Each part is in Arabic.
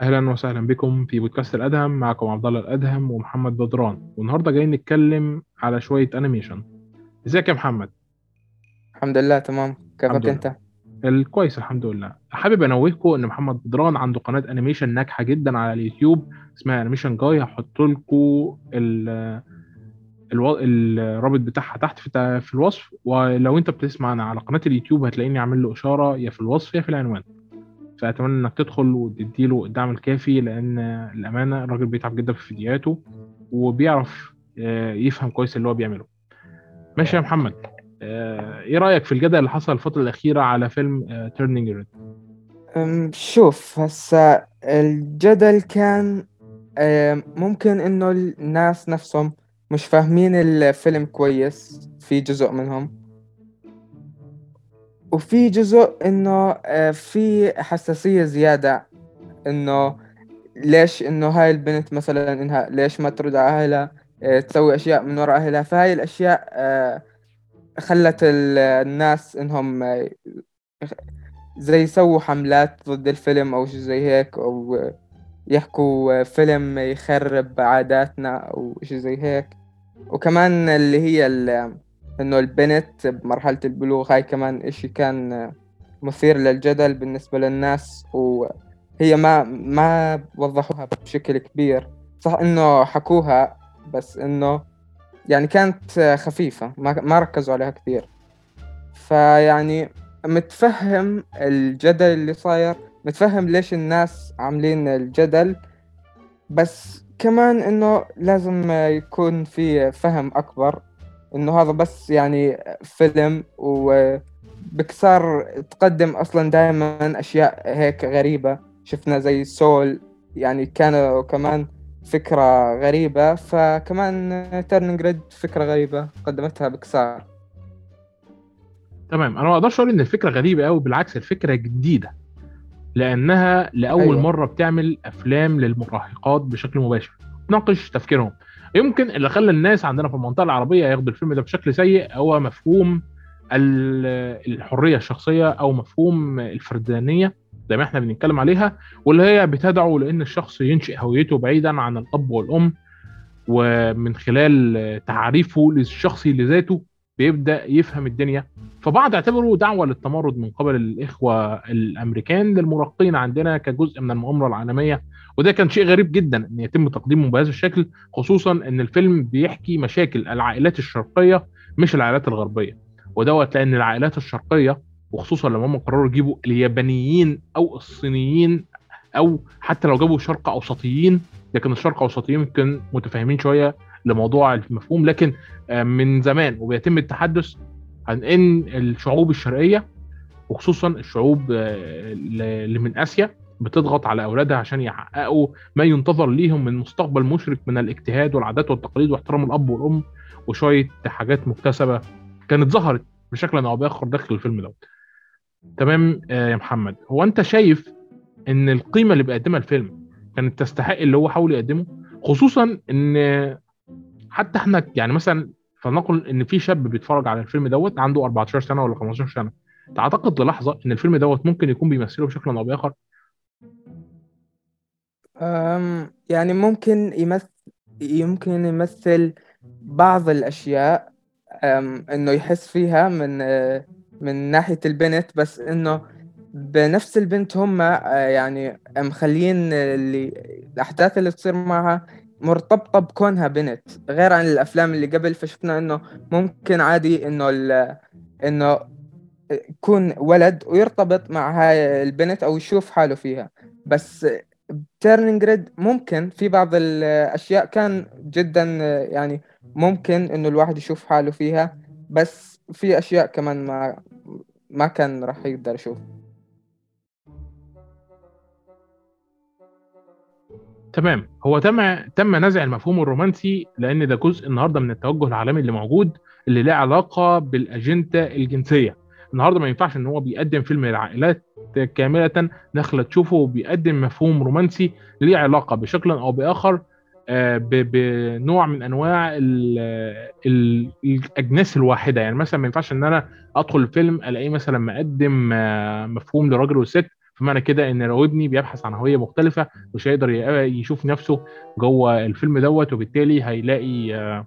أهلا وسهلا بكم في بودكاست الأدهم. معكم عبد الله الأدهم ومحمد بدران. والنهاردة جايين نتكلم على شوية animation إزيك يا محمد؟ الحمد لله تمام. كيفك أنت؟ الكويس الحمد لله. حابب أنوهكم إن محمد بدران عنده قناة animation ناجحة جدا على اليوتيوب اسمها Animation Guy هحط لكم ألو... الرابط بتاعها تحت في في الوصف. ولو أنت بتسمعنا على قناة اليوتيوب هتلاقيني عامل له إشارة يا في الوصف يا في العنوان. فأتمنى إنك تدخل وتديله الدعم الكافي لأن الأمانة الراجل بيتعب جدا في فيديوهاته وبيعرف آه، يفهم كويس اللي هو بيعمله. ماشي يا محمد. آه، إيه رأيك في الجدل اللي حصل الفترة الأخيرة على فيلم Turning Red أم، شوف هسا الجدل كان ممكن إنه الناس نفسهم مش فاهمين الفيلم كويس في جزء منهم. وفي جزء إنه أه، في حساسية زيادة إنه ليش إنه هاي البنت مثلا إنها ليش ما ترد على أهلها أه، تسوي أشياء من وراء أهلها. فهاي الأشياء أه، خلت ال- الناس إنهم زي يسووا حملات ضد الفيلم أو شي زي هيك أو يحكوا فيلم يخرب عاداتنا أو شي زي هيك. وكمان اللي هي إنه البنت بمرحلة البلوغ هاي كمان إشي كان مثير للجدل بالنسبة للناس وهي ما ما وضحوها بشكل كبير. صح إنه حكوها بس إنه يعني كانت خفيفة ما ما ركزوا عليها كثير. فيعني متفهم الجدل اللي صاير متفهم ليش الناس عاملين الجدل بس كمان إنه لازم يكون في فهم أكبر. إنه هذا بس يعني فيلم وبكسار تقدم أصلا دائما أشياء هيك غريبة. شفنا زي Soul يعني كانوا كمان فكرة غريبة فكمان Turning Red فكرة غريبة قدمتها بكسار تمام. أنا ما أقدرش أقول إن الفكرة غريبة قوي بالعكس الفكرة جديدة. لأنها لأول أيوة. مرة بتعمل أفلام للمراهقات بشكل مباشر. تناقش تفكيرهم. يمكن اللي خلى الناس عندنا في المنطقة العربية ياخدوا الفيلم ده بشكل سيء هو مفهوم ال- الحرية الشخصية أو مفهوم الفردانية زي ما إحنا بنتكلم عليها واللي هي بتدعو لأن الشخص ينشئ هويته بعيدا عن الأب والأم ومن خلال تعريفه الشخصي لذاته بيبدأ يفهم الدنيا. فبعض اعتبروا دعوة للتمرد من قبل الإخوة الأمريكان للمراهقين عندنا كجزء من المؤامرة العالمية وده كان شيء غريب جدا إن يتم تقديمه بهذا الشكل خصوصا إن الفيلم بيحكي مشاكل العائلات الشرقية مش العائلات الغربية. ودوت لأن العائلات الشرقية وخصوصا لما هم قرروا يجيبوا اليابانيين أو الصينيين أو حتى لو جابوا شرق أوسطيين لكن الشرق أوسطيين يمكن متفاهمين شوية لموضوع المفهوم لكن آه، من زمان وبيتم التحدث عن إن الشعوب الشرقية وخصوصا الشعوب آه، اللي من آسيا بتضغط على أولادها عشان يحققوا ما ينتظر ليهم من مستقبل مشرق من الاجتهاد والعادات والتقاليد واحترام الأب والأم وشوية حاجات مكتسبة كانت ظهرت بشكل أو بآخر داخل الفيلم ده تمام آه، يا محمد. هو أنت شايف إن القيمة اللي بيقدمها الفيلم كانت تستحق اللي هو حاول يقدمه؟ خصوصا إن حتى إحنا يعني مثلا فلنقل إن في شاب بيتفرج على الفيلم دوت عنده 14 سنة ولا 15 سنة. تعتقد للحظه إن الفيلم دوت ممكن يكون بيمثله بشكل أو بآخر؟ أم يعني ممكن يمثل يمكن يمثل بعض الأشياء أم إنه يحس فيها من من ناحية البنت بس إنه بنفس البنت هم آه، يعني مخلين اللي الأحداث اللي تصير معها مرتبطة بكونها بنت غير عن الأفلام اللي قبل فشفنا إنه ممكن عادي إنه ال- إنه يكون ولد ويرتبط مع هاي البنت أو يشوف حاله فيها. بس Turning Red ممكن في بعض الأشياء كان جدا يعني ممكن إنه الواحد يشوف حاله فيها بس في أشياء كمان ما ما كان راح يقدر يشوف. تمام. هو تم تم نزع المفهوم الرومانسي لأن ده جزء النهارده من التوجه العالمي اللي موجود اللي له علاقة بالأجندة الجنسية. النهارده ما ينفعش إن هو بيقدم فيلم للعائلات كاملة داخله تشوفه وبيقدم مفهوم رومانسي ليه علاقة بشكل أو بآخر آه، بنوع من أنواع ال- ال- الأجناس الواحدة. يعني مثلا ما ينفعش إن أنا أدخل الفيلم ألاقيه مثلا مقدم آه، مفهوم للراجل والست فمعنى كده إن لو ابني بيبحث عن هوية مختلفة مش هيقدر يشوف نفسه جوه الفيلم دوت وبالتالي هيلاقي آه،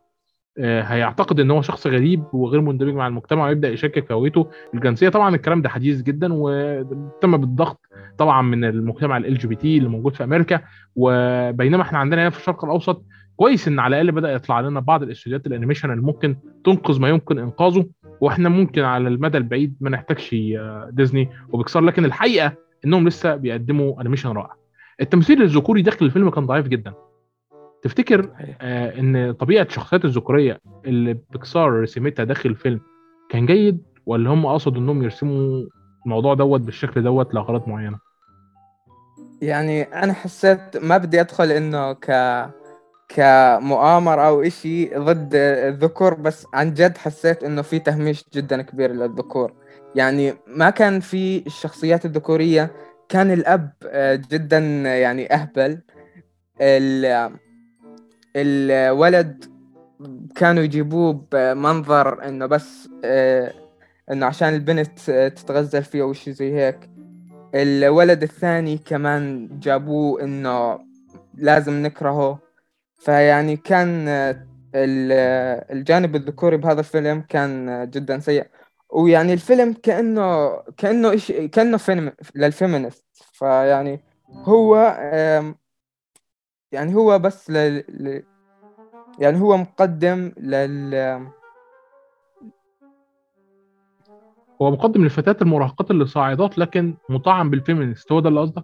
آه، هيعتقد إن هو شخص غريب وغير مندمج مع المجتمع ويبدأ يشكك في هويته. الجنسية طبعا الكلام ده حديث جدا وتم بالضغط طبعا من المجتمع LGBT اللي موجود في أمريكا. وبينما إحنا عندنا هنا في الشرق الأوسط كويس إن على الأقل بدأ يطلع لنا بعض الاستوديوهات ال animation اللي ممكن تنقذ ما يمكن إنقاذه. وإحنا ممكن على المدى البعيد ما نحتاجش آه، ديزني وبيكسر لكن الحقيقة إنهم لسه بيقدموا animation رائع. التمثيل الذكوري داخل الفيلم كان ضعيف جدا. تفتكر آه إن طبيعة الشخصيات الذكورية اللي بيكسار رسمتها داخل الفيلم كان جيد ولا هم قصدوا إنهم يرسموا الموضوع دوت بالشكل دوت لأغراض معينة؟ يعني أنا حسيت ما بدي أدخل إنه ك كمؤامرة أو إشي ضد الذكور بس عن جد حسيت إنه في تهميش جدا كبير للذكور. يعني ما كان في الشخصيات الذكورية. كان الأب آه، جدا يعني أهبل. الولد كانوا يجيبوه بمنظر إنه بس آه، إنه عشان البنت تتغزل فيه أو شي زي هيك. الولد الثاني كمان جابوه إنه لازم نكرهه. فيعني كان الجانب الذكوري بهذا الفيلم كان جدا سيء. ويعني الفيلم كأنه كأنه إيش كأنه فيلم لل feminist فيعني هو يعني هو بس لل يعني هو مقدم لل هو مقدم للفتيات المراهقات اللي صاعدات لكن مطعم بال feminist هو ده اللي قصدك؟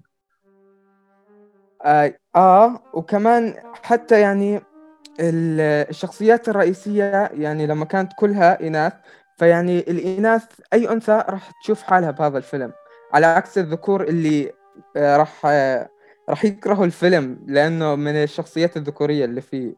آه, آه وكمان حتى يعني الشخصيات الرئيسية يعني لما كانت كلها إناث فيعني الإناث أي أنثى راح تشوف حالها بهذا الفيلم. على عكس الذكور اللي آه، راح آه، راح يكرهوا الفيلم لأنه من الشخصيات الذكورية اللي فيه.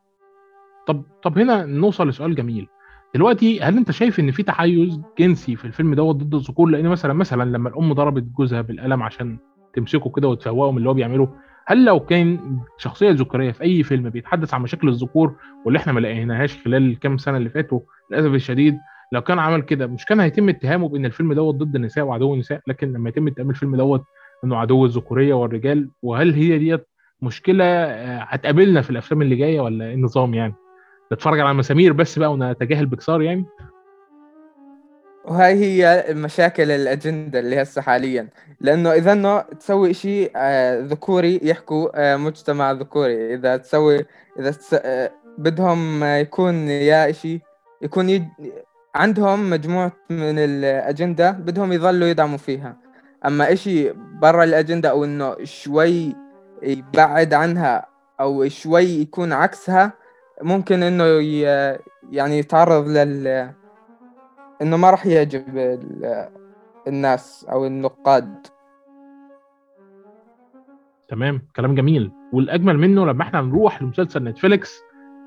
طب طب هنا نوصل لسؤال جميل. دلوقتي هل أنت شايف إن في تحيز جنسي في الفيلم دوت ضد الذكور؟ لأن مثلا مثلا لما الأم ضربت جوزها بالقلم عشان تمسكه كده وتفوقه من اللي هو بيعمله هل لو كان شخصية ذكورية في أي فيلم بيتحدث عن مشاكل الذكور واللي إحنا ما لقيناهاش خلال الكام سنة اللي فاتوا للأسف الشديد لو كان عمل كده مش كان هيتم اتهامه بإن الفيلم دوت ضد النساء وعدو النساء لكن لما يتم اتهام الفيلم دوت إنه عدو الذكورية والرجال وهل هي ديت مشكلة آه، هتقابلنا في الأفلام اللي جاية ولا إيه النظام يعني؟ نتفرج على مسامير بس بقى ونتجاهل بكسار يعني؟ وهاي هي مشاكل الأجندة اللي هسه حاليا. لأنه إذا إنه تسوي شيء آه، ذكوري يحكوا آه، مجتمع ذكوري. إذا تسوي إذا تس... بدهم يكون يا شيء يكون يج... عندهم مجموعة من الأجندة بدهم يظلوا يدعموا فيها أما إشي برا الأجندة أو إنه شوي يبعد عنها أو شوي يكون عكسها ممكن إنه. يعني يتعرض لل إنه ما راح يعجب الناس أو النقاد تمام كلام جميل والأجمل منه لما إحنا نروح لمسلسل نتفليكس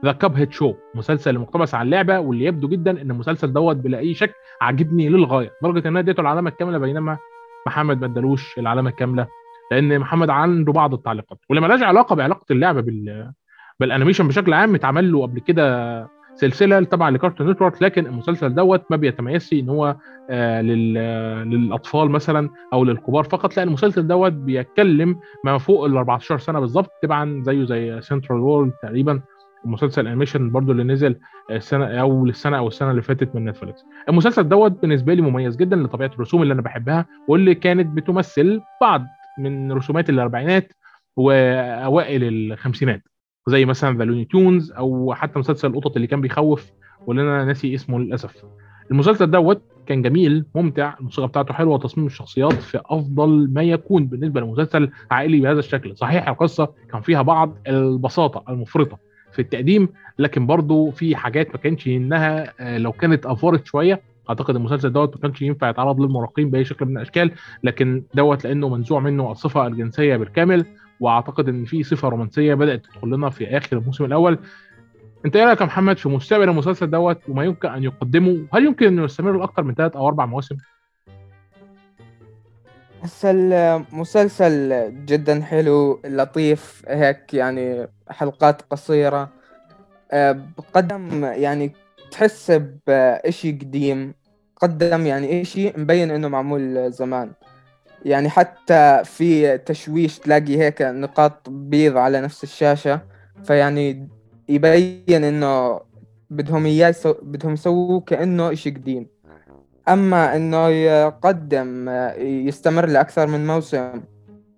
The Cuphead Show مسلسل مقتبس عن اللعبه واللي يبدو جدا إن المسلسل دوت بلا أي شك عاجبني للغاية. لدرجه إن أنا اديته العلامة الكاملة بينما محمد ما ادالوش العلامة الكاملة لأن محمد عنده بعض التعليقات. واللي مالهاش علاقة بعلاقة اللعبة بال بال animation بشكل عام اتعمل له قبل كده سلسلة تبع لكارتون نتورك لكن المسلسل دوت ما بيتميزش إن هو آه للأطفال مثلا أو للكبار فقط لا المسلسل دوت بيتكلم ما فوق ال 14 سنة بالظبط طبعا زيه زي سنترال وورلد تقريبا. المسلسل ال animation برضو اللي نزل السنة أو السنة أو السنة اللي فاتت من نتفلكس المسلسل دوت بالنسبة لي مميز جدا لطبيعة الرسوم اللي أنا بحبها واللي كانت بتمثل بعض من رسومات الأربعينات وأوائل الخمسينات زي مثلا The Looney Tunes أو حتى مسلسل القطط اللي كان بيخوف واللي أنا ناسي اسمه للأسف. المسلسل دوت كان جميل ممتع الموسيقى بتاعته حلوة وتصميم الشخصيات في أفضل ما يكون بالنسبة لمسلسل عائلي بهذا الشكل. صحيح القصة كان فيها بعض البساطة المفرطة في التقديم لكن برضه في حاجات ما كانش انها آه، لو كانت أفورت شوية أعتقد المسلسل دوت ما كانش ينفع يتعرض للمراهقين بأي شكل من الأشكال لكن دوت لأنه منزوع منه الصفة الجنسية بالكامل وأعتقد إن في صفة رومانسية بدأت تدخل لنا في آخر الموسم الأول. أنت إيه رأيك يا محمد في مستقبل المسلسل دوت وما يمكن أن يقدمه؟ هل يمكن انه يستمر لأكثر من ثلاث أو أربع مواسم؟ هسه المسلسل جدا حلو لطيف هيك يعني حلقات قصيرة. آه، قدم يعني تحس بإشي قديم قدم يعني إشي مبين إنه معمول زمان. يعني حتى في تشويش تلاقي هيك نقاط بيض على نفس الشاشة فيعني يبين إنه بدهم يسو... بدهم يسووه كأنه إشي قديم. أما إنه يقدم يستمر لأكثر من موسم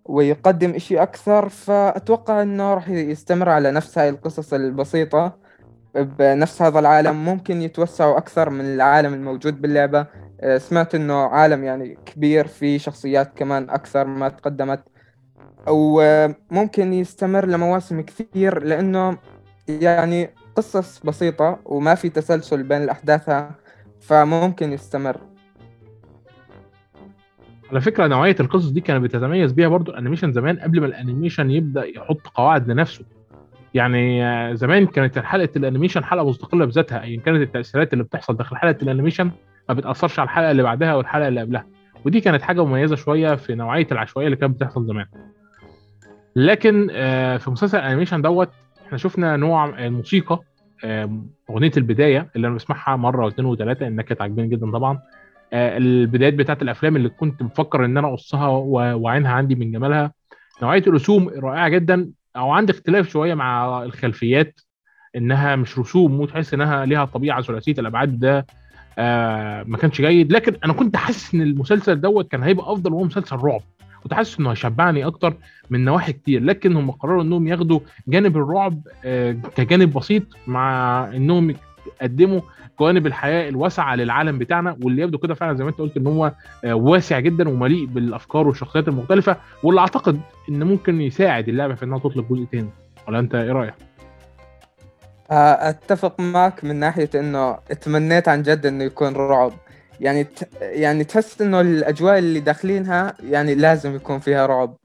ويقدم إشي أكثر فأتوقع إنه راح يستمر على نفس هاي القصص البسيطة. بنفس هذا العالم ممكن يتوسعوا أكثر من العالم الموجود باللعبة. سمعت إنه عالم يعني كبير فيه شخصيات كمان أكثر ما تقدمت. وممكن يستمر لمواسم كثير لأنه يعني قصص بسيطة وما في تسلسل بين الأحداث. فممكن يستمر. على فكرة نوعية القصص دي كانت بتتميز بيها برضو ال animation زمان قبل ما ال animation يبدا يحط قواعد لنفسه. يعني زمان كانت حلقة ال animation حلقه مستقلة بذاتها ايا كانت التأثيرات اللي بتحصل داخل حلقة ال animation ما بتأثرش على الحلقة اللي بعدها والحلقة اللي قبلها. ودي كانت حاجة مميزة شوية في نوعية العشوائية اللي كانت بتحصل زمان. لكن آه، في مسلسل الانيميشن دوت إحنا شفنا نوع الموسيقى أغنية البداية اللي أنا بسمعها مرة واثنين وثلاثة إنها كانت عاجباني جدا طبعا. آه، البدايات بتاعت الأفلام اللي كنت مفكر إن أنا أقصها وعينها عندي من جمالها. نوعية الرسوم رائعة جدا أو عندي اختلاف شوية مع الخلفيات إنها مش رسوم وتحس إنها ليها طبيعة ثلاثية الأبعاد ده آه ما كانش جيد. لكن أنا كنت حاسس إن المسلسل دوت كان هيبقى أفضل وهو مسلسل رعب. كنت حاسس إنه هيشبعني أكتر من نواحي كتير لكن هم قرروا إنهم ياخدوا جانب الرعب آه كجانب بسيط مع إنهم يقدموا جوانب الحياة الواسعة للعالم بتاعنا واللي يبدو كده فعلا زي ما أنت قلت إن هو آه، واسع جدا ومليء بالأفكار والشخصيات المختلفة واللي أعتقد إن ممكن يساعد اللعبة في إنها تطلق جزء تاني ولا أنت إيه رأيك؟ آه، أتفق معك من ناحية إنه تمنيت عن جد إنه يكون رعب يعني ت... يعني تحس إنه الأجواء اللي داخلينها يعني لازم يكون فيها رعب.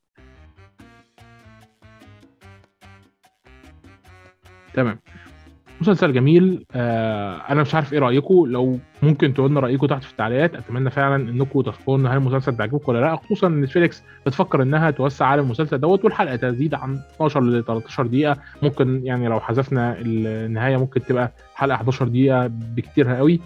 تمام. مسلسل جميل. آه أنا مش عارف إيه رايكم لو ممكن تقولوا لنا رايكم تحت في التعليقات أتمنى فعلا انكم تذكروا إن هل المسلسل بيعجبكم ولا لأ. خصوصا إن نتفليكس بتفكر إنها توسع عالم المسلسل دوت والحلقة تزيد عن 12 ل 13 دقيقة. ممكن يعني لو حذفنا النهاية ممكن تبقى حلقة 11 دقيقة بكتير قوي.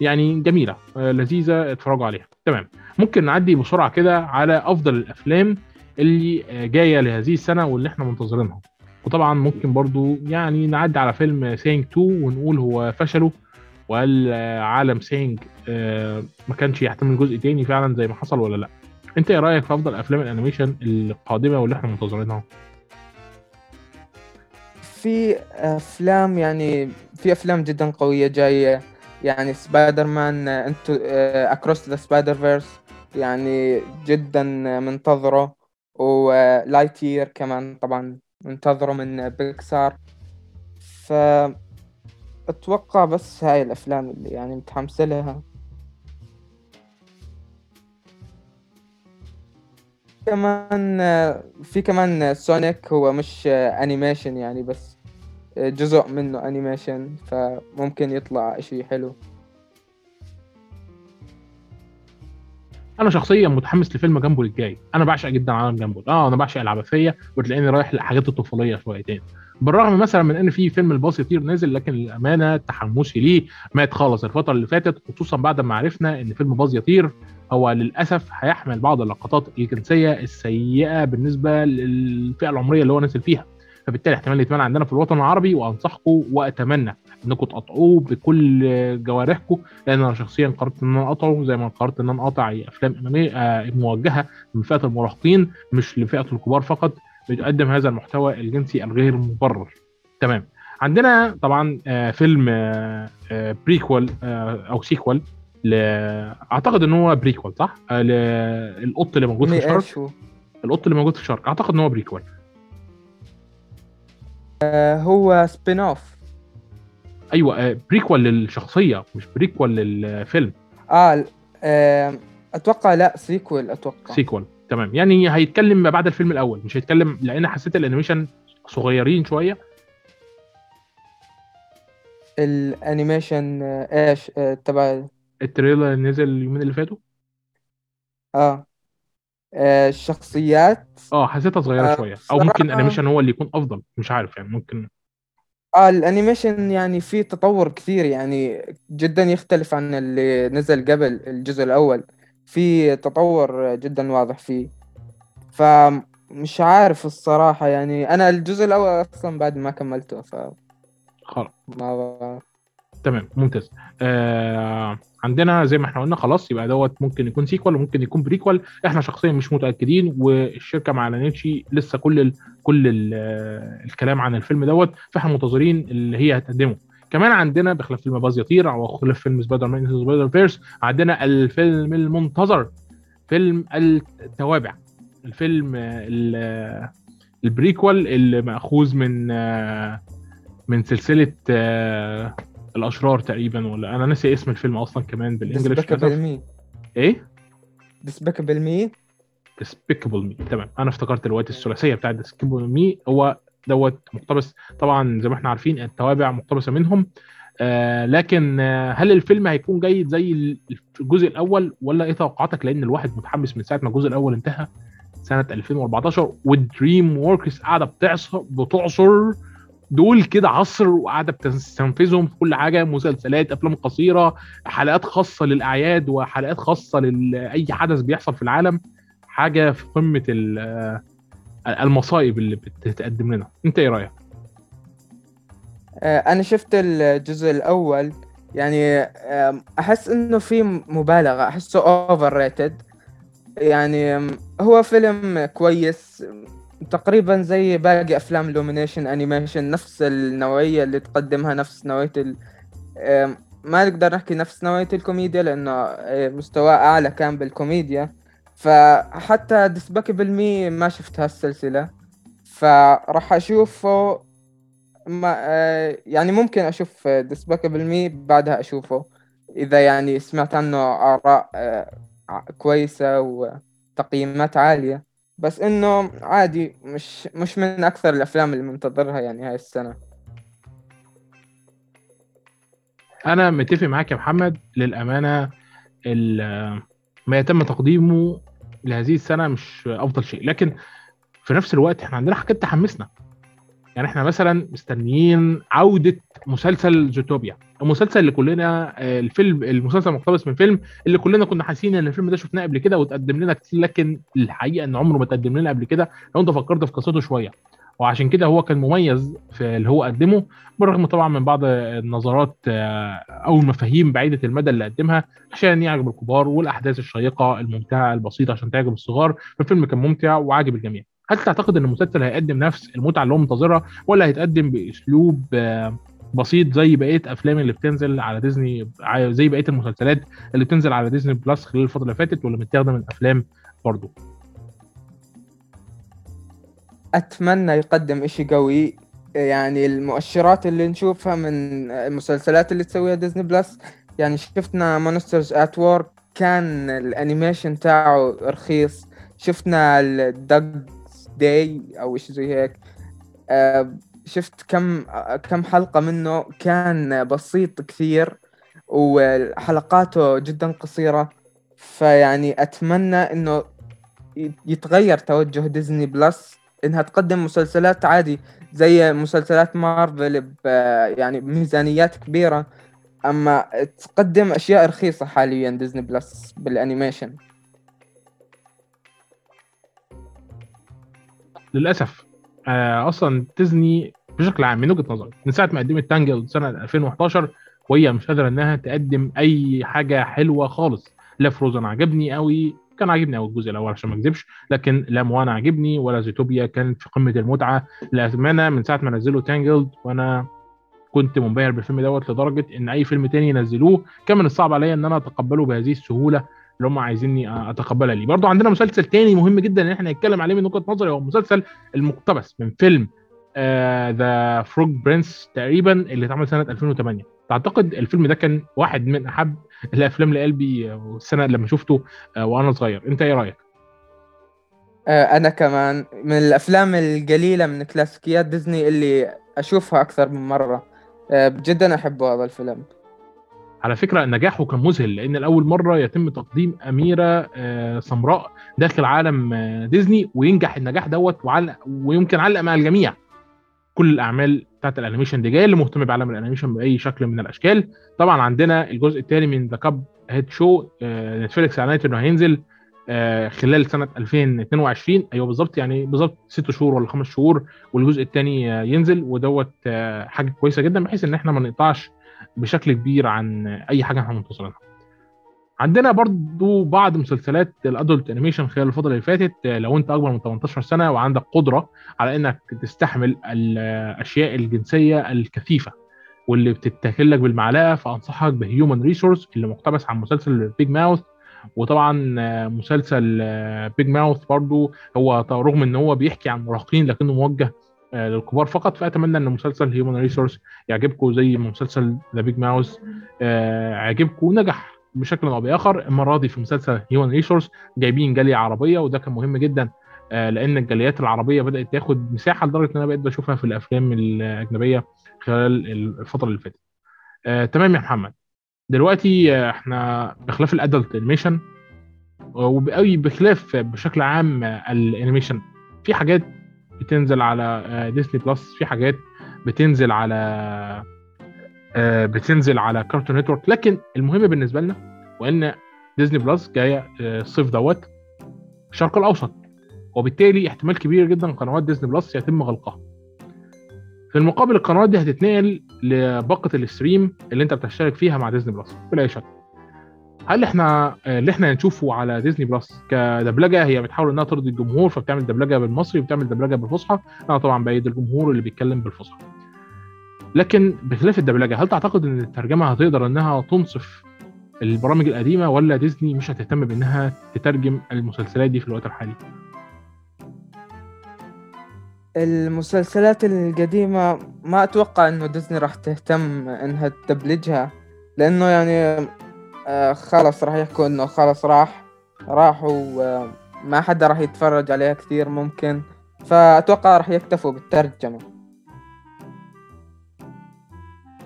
يعني جميلة آه لذيذة اتفرجوا عليها. تمام. ممكن نعدي بسرعة كده على أفضل الأفلام اللي آه، جاية لهذه السنة واللي إحنا منتظرينها. وطبعا ممكن برضو يعني نعدي على فيلم Sing 2 ونقول هو فشله وهل عالم Sing آه، ما كانش يحتمل جزء تاني فعلا زي ما حصل ولا لأ. أنت إيه رأيك في أفضل أفلام ال animation القادمة واللي إحنا منتظرينها؟ في أفلام يعني في أفلام جدا قوية جاية. يعني Spider-Man Into Across the Spider-Verse يعني جدا منتظره و Lightyear كمان طبعا منتظره من بيكسار ف أتوقع بس هاي الأفلام اللي يعني متحمس لها. كمان في كمان سونيك هو مش animation يعني بس جزء منه animation فممكن يطلع اشي حلو. أنا شخصيا متحمس لفيلم جامبول الجاي. أنا بعشق جدا عالم جامبول. آه أنا بعشق العبثية وتلاقيني رايح لحاجات الطفولية شويتين. بالرغم مثلا من إن في فيلم الباز يطير نازل لكن الأمانة تحمسي ليه مات خالص الفترة اللي فاتت خصوصا بعد ما عرفنا إن فيلم باز يطير هو للأسف هيحمل بعض اللقطات الجنسية السيئة بالنسبة للفئة العمرية اللي هو نازل فيها. فبالتالي احتمال يتمنع عندنا في الوطن العربي وأنصحكم وأتمنى إنكم تقطعوه بكل جوارحكم لأن أنا شخصيا قررت إن أنا أقطعه زي ما قررت إن أنا أقطع أفلام أنمي آه، موجهة لفئه المراهقين مش لفئة الكبار فقط بتقدم هذا المحتوى الجنسي الغير مبرر. تمام. عندنا طبعا آه، فيلم prequel آه، أو sequel ل... أعتقد إن هو prequel صح؟ للقط اللي موجود في الشرق. القط اللي موجود في الشرق. أعتقد إن هو prequel هو spin-off أيوه prequel للشخصية مش prequel للفيلم. آه, آه أتوقع لا sequel أتوقع. sequel تمام. يعني هيتكلم ما بعد الفيلم الأول مش هيتكلم لأن حسيت ال animation صغيرين شوية. الأنيميشن آه، إيش آه تبع ال trailer نزل اليومين اللي فاتوا؟ آه, آه. الشخصيات. آه حسيتها صغيرة آه شوية. أو ممكن ال animation هو اللي يكون أفضل. مش عارف يعني ممكن. آه ال animation يعني في تطور كثير يعني جدا يختلف عن اللي نزل قبل الجزء الأول. في تطور جدا واضح فيه. فمش عارف الصراحة يعني أنا الجزء الأول أصلا بعد ما كملته ف خلاص. ما تمام ممتاز. آه عندنا زي ما إحنا قلنا خلاص يبقى دوت ممكن يكون sequel وممكن يكون prequel إحنا شخصيا مش متأكدين والشركة ما اعلنتش لسه كل ال كل ال الكلام عن الفيلم دوت فاحنا منتظرين اللي هي هتقدمه. كمان عندنا بخلاف فيلم باز يطير أو خلاف فيلم Spider-Man Spider-Verse عندنا الفيلم المنتظر فيلم التوابع. الفيلم ال- ال prequel اللي مأخوذ من من سلسلة آه، الأشرار تقريبا ولا أنا ناسي اسم الفيلم أصلا كمان بال English Despicable. Me إيه؟ Despicable Me Despicable Me تمام. أنا افتكرت الوقت الثلاثية بتاعت Despicable Me هو دوت مقتبس طبعا زي ما إحنا عارفين التوابع مقتبسة منهم. آه لكن آه هل الفيلم هيكون جيد زي ال- الجزء الأول؟ ولا إيه توقعاتك؟ لأن الواحد متحمس من ساعة ما الجزء الأول انتهى سنة 2014 وال DreamWorks قاعدة بتعصر بتعصر. دول كده عصر وقاعدة بتستنفذهم في كل حاجة مسلسلات أفلام قصيرة حلقات خاصة للأعياد وحلقات خاصة لاي حدث بيحصل في العالم. حاجة في قمة آه، المصائب اللي بتتقدم لنا. أنت إيه رأيك؟ آه، أنا شفت الجزء الأول. يعني آم، أحس إنه في مبالغة أحسه أوفر ريتد يعني هو فيلم كويس. تقريبا زي باقي أفلام Illumination animation نفس النوعية اللي تقدمها نفس نوعية ال... ما نقدر نحكي نفس نوعية الكوميديا لأنه آه، مستواه أعلى كان بالكوميديا. فحتى Despicable Me ما شفت هالسلسلة. فراح أشوفه ما آه، يعني ممكن أشوف Despicable Me بعدها أشوفه. إذا يعني سمعت عنه آراء آه، كويسة وتقييمات عالية. بس إنه عادي مش مش من أكثر الأفلام اللي منتظرها يعني هاي السنة. أنا متفق معاك يا محمد. للأمانة ما يتم تقديمه لهذه السنة مش أفضل شيء. لكن في نفس الوقت إحنا عندنا حاجات تحمسنا. يعني إحنا مثلا مستنيين عودة مسلسل زوتوبيا. المسلسل اللي كلنا آه، الفيلم المسلسل مقتبس من فيلم اللي كلنا كنا حاسين إن الفيلم ده شفناه قبل كده وتقدم لنا كتير لكن الحقيقة إن عمره ما تقدم لنا قبل كده. لو أنت فكرت في قصته شوية. وعشان كده هو كان مميز في اللي هو قدمه بالرغم طبعا من بعض النظرات آه، أو المفاهيم بعيدة المدى اللي قدمها عشان يعجب الكبار والأحداث الشيقة الممتعة البسيطة عشان تعجب الصغار. فالفيلم كان ممتع وعاجب الجميع. هل تعتقد إن المسلسل هيقدم نفس المتعة اللي هو منتظرها ولا هيتقدم بأسلوب آه، بسيط زي بقية أفلام اللي بتنزل على ديزني زي بقية المسلسلات اللي بتنزل على ديزني بلس خلال الفترة اللي فاتت ولا متاخدة من الافلام برضه أتمنى يقدم إشي قوي يعني المؤشرات اللي نشوفها من المسلسلات اللي تسويها ديزني بلس يعني شفنا Monsters at Work كان ال animation تاعه رخيص شفنا ال Dug Days أو إشي زي هيك. آه، شفت كم كم حلقة منه كان بسيط كثير وحلقاته جدا قصيرة. فيعني أتمنى إنه يتغير توجه ديزني بلس إنها تقدم مسلسلات عادي زي مسلسلات مارفل يعني بميزانيات كبيرة. أما تقدم أشياء رخيصة حاليا ديزني بلس بال animation. للأسف آه أصلا ديزني بشكل عام من وجهة نظري من ساعة ما قدمت تانجل سنة 2011 وهي مش قادرة إنها تقدم أي حاجة حلوة خالص. لا فروزن عجبني قوي كان عاجبني قوي الجزء الأول عشان ما أكذبش لكن لا موانا عجبني ولا زيتوبيا كانت في قمة المتعة. للامانه من ساعة ما نزلوا تانجلد وأنا كنت منبهر بالفيلم دوت لدرجة إن أي فيلم تاني ينزلوه كان من الصعب عليا إن أنا أتقبله بهذه السهولة. اللي هم عايزيني أتقبلها ليه. برضو عندنا مسلسل تاني مهم جدا إن إحنا نتكلم عليه من وجهة نظري هو المسلسل المقتبس من فيلم ذا فروج برنس تقريبا اللي اتعمل سنة 2008 تعتقد الفيلم ده كان واحد من أحب الأفلام لقلبي السنة لما شفته آه، وأنا صغير. أنت إيه رأيك؟ آه، أنا كمان. من الأفلام القليلة من كلاسيكيات ديزني اللي أشوفها أكثر من مرة. آه، جدا احب هذا الفيلم. على فكرة نجاحه كان مذهل لأن لأول مرة يتم تقديم أميرة آه، سمراء داخل عالم آه، ديزني وينجح النجاح دوت وعلق ويمكن علق مع الجميع. كل الأعمال بتاعت ال animation دي جاية اللي مهتم بعالم ال animation بأي شكل من الأشكال. طبعا عندنا الجزء الثاني من The Cuphead Show نتفليكس اعلنت إنه هينزل آه، خلال سنة 2022 أيوه بالظبط يعني بالظبط ست شهور ولا خمس شهور والجزء الثاني ينزل ودوت حاجة كويسة جدا بحيث إن إحنا ما نقطعش بشكل كبير عن أي حاجة إحنا منتظرينها. عندنا برضو بعض مسلسلات ال adult animation خلال الفترة اللي فاتت لو أنت أكبر من 18 سنة وعندك قدرة على إنك تستحمل الأشياء الجنسية الكثيفة واللي بتتاكل لك بالمعلقة فأنصحك ب Human Resources اللي مقتبس عن مسلسل Big Mouth وطبعا مسلسل Big Mouth برضو هو رغم إن هو بيحكي عن مراهقين لكنه موجه للكبار فقط. فأتمنى إن مسلسل Human Resources يعجبكم زي مسلسل The Big Mouth يعجبكم ونجح بشكل أو بآخر. المره دي في مسلسل Human Resources جايبين جالية عربية وده كان مهم جدا آه، لأن الجاليات العربية بدأت تاخد مساحة لدرجة إن أنا بقيت بشوفها في الأفلام الأجنبية خلال الفترة اللي فاتت. آه، تمام يا محمد. دلوقتي آه، إحنا بخلاف ال adult animation وبأي بخلاف بشكل عام ال animation في حاجات بتنزل على ديزني بلس في حاجات بتنزل على بتنزل على Cartoon Network لكن المهم بالنسبة لنا وإن ديزني بلس جاية الصيف دوت الشرق الأوسط. وبالتالي احتمال كبير جدا قنوات ديزني بلس يتم غلقها. في المقابل القنوات دي هتتنقل لباقة ال stream اللي أنت بتشترك فيها مع ديزني بلس بلا شك. هل إحنا اللي إحنا هنشوفه على ديزني بلس كدبلجة هي بتحاول إنها ترضي الجمهور فبتعمل دبلجة بالمصري وبتعمل دبلجة بالفصحى أنا طبعا بأيد الجمهور اللي بيتكلم بالفصحى لكن بخلاف الدبلجة هل تعتقد إن الترجمة هتقدر إنها تنصف البرامج القديمة ولا ديزني مش هتهتم بإنها تترجم المسلسلات دي في الوقت الحالي؟ المسلسلات القديمة ما أتوقع إنه ديزني راح تهتم إنها تدبلجها لأنه يعني آه خلاص راح يحكوا إنه خلاص راح راح وما حدا راح يتفرج عليها كثير ممكن. فأتوقع راح يكتفوا بالترجمة.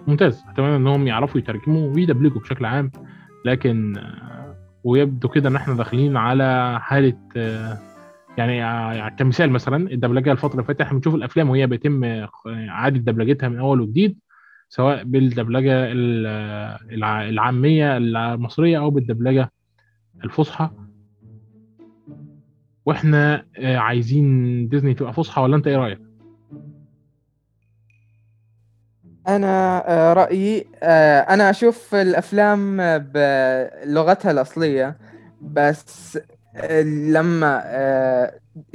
ممتاز. أتمنى إنهم يعرفوا يترجموا ويدبلجوا بشكل عام. لكن آه، ويبدو كده إن إحنا داخلين على حالة آه، يعني كمثال مثلا. الدبلجة الفترة اللي فاتت إحنا بنشوف الأفلام وهي بيتم إعادة دبلجتها من أول وجديد. سواء بالدبلجة العامية المصرية أو بالدبلجة الفصحى وإحنا آه، عايزين ديزني تبقى فصحى ولا أنت إيه رأيك؟ أنا آه، رأيي آه، أنا أشوف الأفلام بلغتها الأصلية بس لما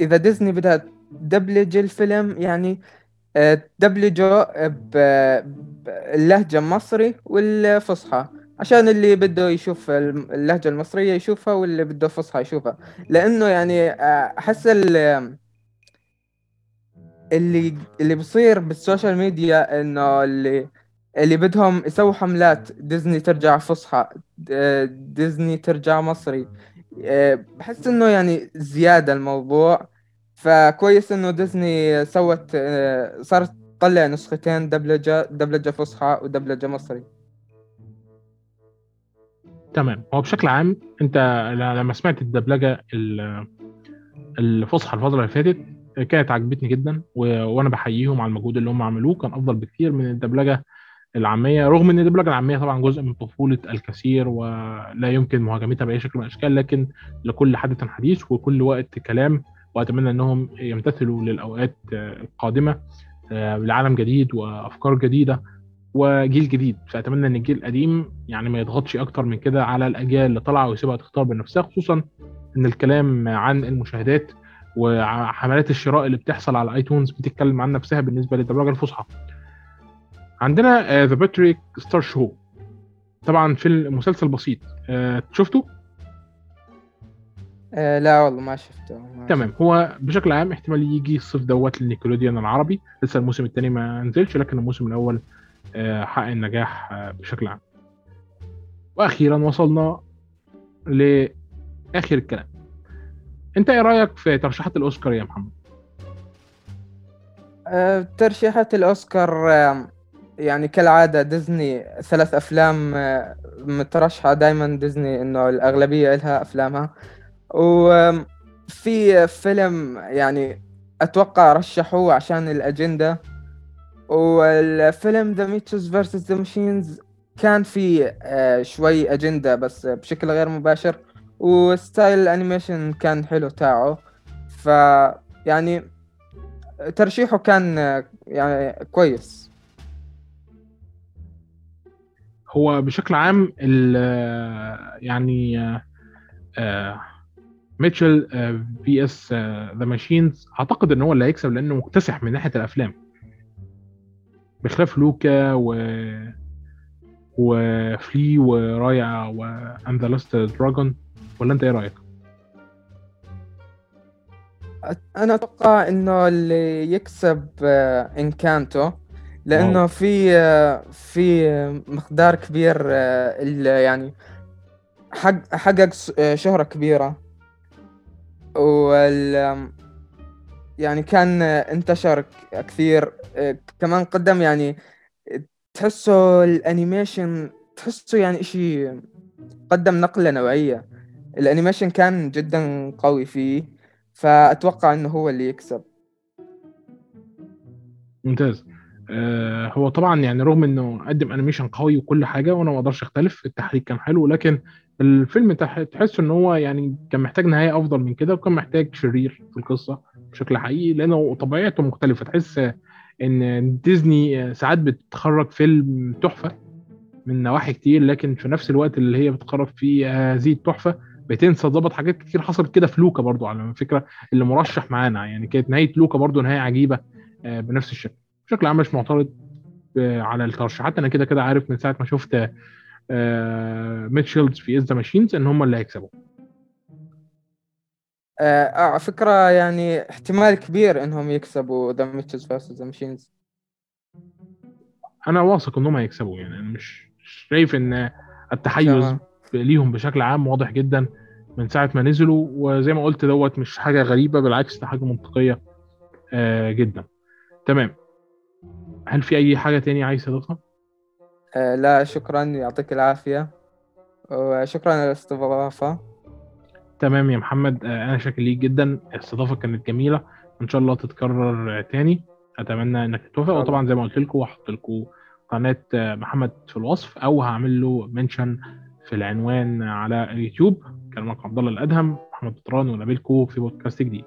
إذا ديزني بدها تدبلج الفيلم يعني تدبلجه باللهجة المصري والفصحى. عشان اللي بده يشوف اللهجة المصرية يشوفها واللي بده فصحى يشوفها. لأنه يعني أحس اللي اللي بصير بال social media إنه اللي اللي بدهم يسووا حملات ديزني ترجع فصحى ديزني ترجع مصري. آه، بحس إنه يعني زيادة الموضوع. فكويس إنه ديزني سوت آه، صارت تطلع نسختين دبلجة دبلجة فصحى ودبلجة مصري تمام هو بشكل عام أنت لما سمعت الدبلجة الفصحى الفترة اللي فاتت كانت عجبتني جدا. وأنا بحييهم على المجهود اللي هم عملوه كان أفضل بكثير من الدبلجة العامية رغم إن الدبلجة العامية طبعا جزء من طفولة الكثير ولا يمكن مهاجمتها بأي شكل من الأشكال لكن لكل حدث حديث وكل وقت كلام وأتمنى إنهم يمتثلوا للأوقات القادمة آه، لعالم جديد وأفكار جديدة وجيل جديد. فأتمنى إن الجيل القديم يعني ما يضغطش أكتر من كده على الأجيال اللي طالعة ويسيبها تختار بنفسها خصوصا إن الكلام عن المشاهدات وحملات الشراء اللي بتحصل على iTunes بتتكلم عن نفسها بالنسبة للدبلجه الفصحى. عندنا The Patrick Star Show طبعا في المسلسل بسيط. uh, شفته؟ آه لا والله ما شفته ما تمام. هو بشكل عام احتمال يجي الصيف دوت للنيكولوديان العربي. لسه الموسم الثاني ما نزلش لكن الموسم الأول آه حقق النجاح آه بشكل عام. وأخيرا وصلنا لآخر الكلام. أنت إيه رأيك في ترشيحات الأوسكار يا محمد؟ ترشيحات الأوسكار يعني كالعادة ديزني ثلاث أفلام مترشحة. دائما ديزني إنه الأغلبية لها أفلامها. وفي فيلم يعني أتوقع رشحوه عشان الأجندة. والفيلم The Mitchells versus the Machines كان في آه، شوي أجندة بس بشكل غير مباشر. و style ال animation كان حلو تاعه. ف يعني ترشيحه كان آه، يعني كويس. هو بشكل عام ال يعني آه، Mitchells vs the Machines. أعتقد إن هو اللي هيكسب لأنه مكتسح من ناحية الأفلام. بخلاف لوكا و و Flee و Raya and the Last Dragon ولا أنت إيه رأيك؟ أنا أتوقع إنه اللي يكسب إنكانتو. لأنه wow. في آه، في مقدار كبير آه، ال- يعني حق حقق آه، شهرة كبيرة. وال يعني كان انتشر كثير. كمان قدم يعني تحسه ال animation تحسه يعني إشي قدم نقلة نوعية. ال animation كان جدا قوي فيه فأتوقع إنه هو اللي يكسب. ممتاز. آه هو طبعا يعني رغم إنه قدم animation قوي وكل حاجة وأنا ما أقدرش أختلف التحريك كان حلو لكن الفيلم تح- تحس إن هو يعني كان محتاج نهاية أفضل من كده وكان محتاج شرير في القصة بشكل حقيقي لأنه طبيعته مختلفة. تحس إن ديزني ساعات بتخرج فيلم تحفة من نواحي كتير لكن في نفس الوقت اللي هي بتخرج فيه هذه التحفه بتنسى تظبط حاجات كتير حصلت كده في لوكا برضو على فكرة اللي مرشح معانا. يعني كانت نهاية لوكا برضو نهاية عجيبة آه، بنفس الشكل. بشكل عام مش معترض آه، على الترشيحات أنا كده كده عارف من ساعة ما شفت Mitchells vs the Machines إن هم اللي هيكسبوا. آه، على فكرة يعني احتمال كبير إنهم يكسبوا The Mitchells versus the Machines أنا واثق إنهم هيكسبوا يعني أنا مش شايف إن التحيز. ليهم بشكل عام واضح جدا من ساعة ما نزلوا. وزي ما قلت دوت مش حاجة غريبة بالعكس ده حاجة منطقية آه، جدا. تمام. هل في أي حاجة تاني عايز تضيفها؟ آه، لا شكرا. يعطيك العافية. وشكرا على الاستضافة. تمام يا محمد. آه، أنا شاكر ليك جدا. الاستضافة كانت جميلة. إن شاء الله تتكرر آه، تاني. أتمنى إنك توافق الله. وطبعا زي ما قلت لكم هحط لكم قناة آه، محمد في الوصف أو هعمل له منشن في العنوان على اليوتيوب. كان معكم عبد الله الأدهم محمد بطران ونبيلكم في بودكاست جديد.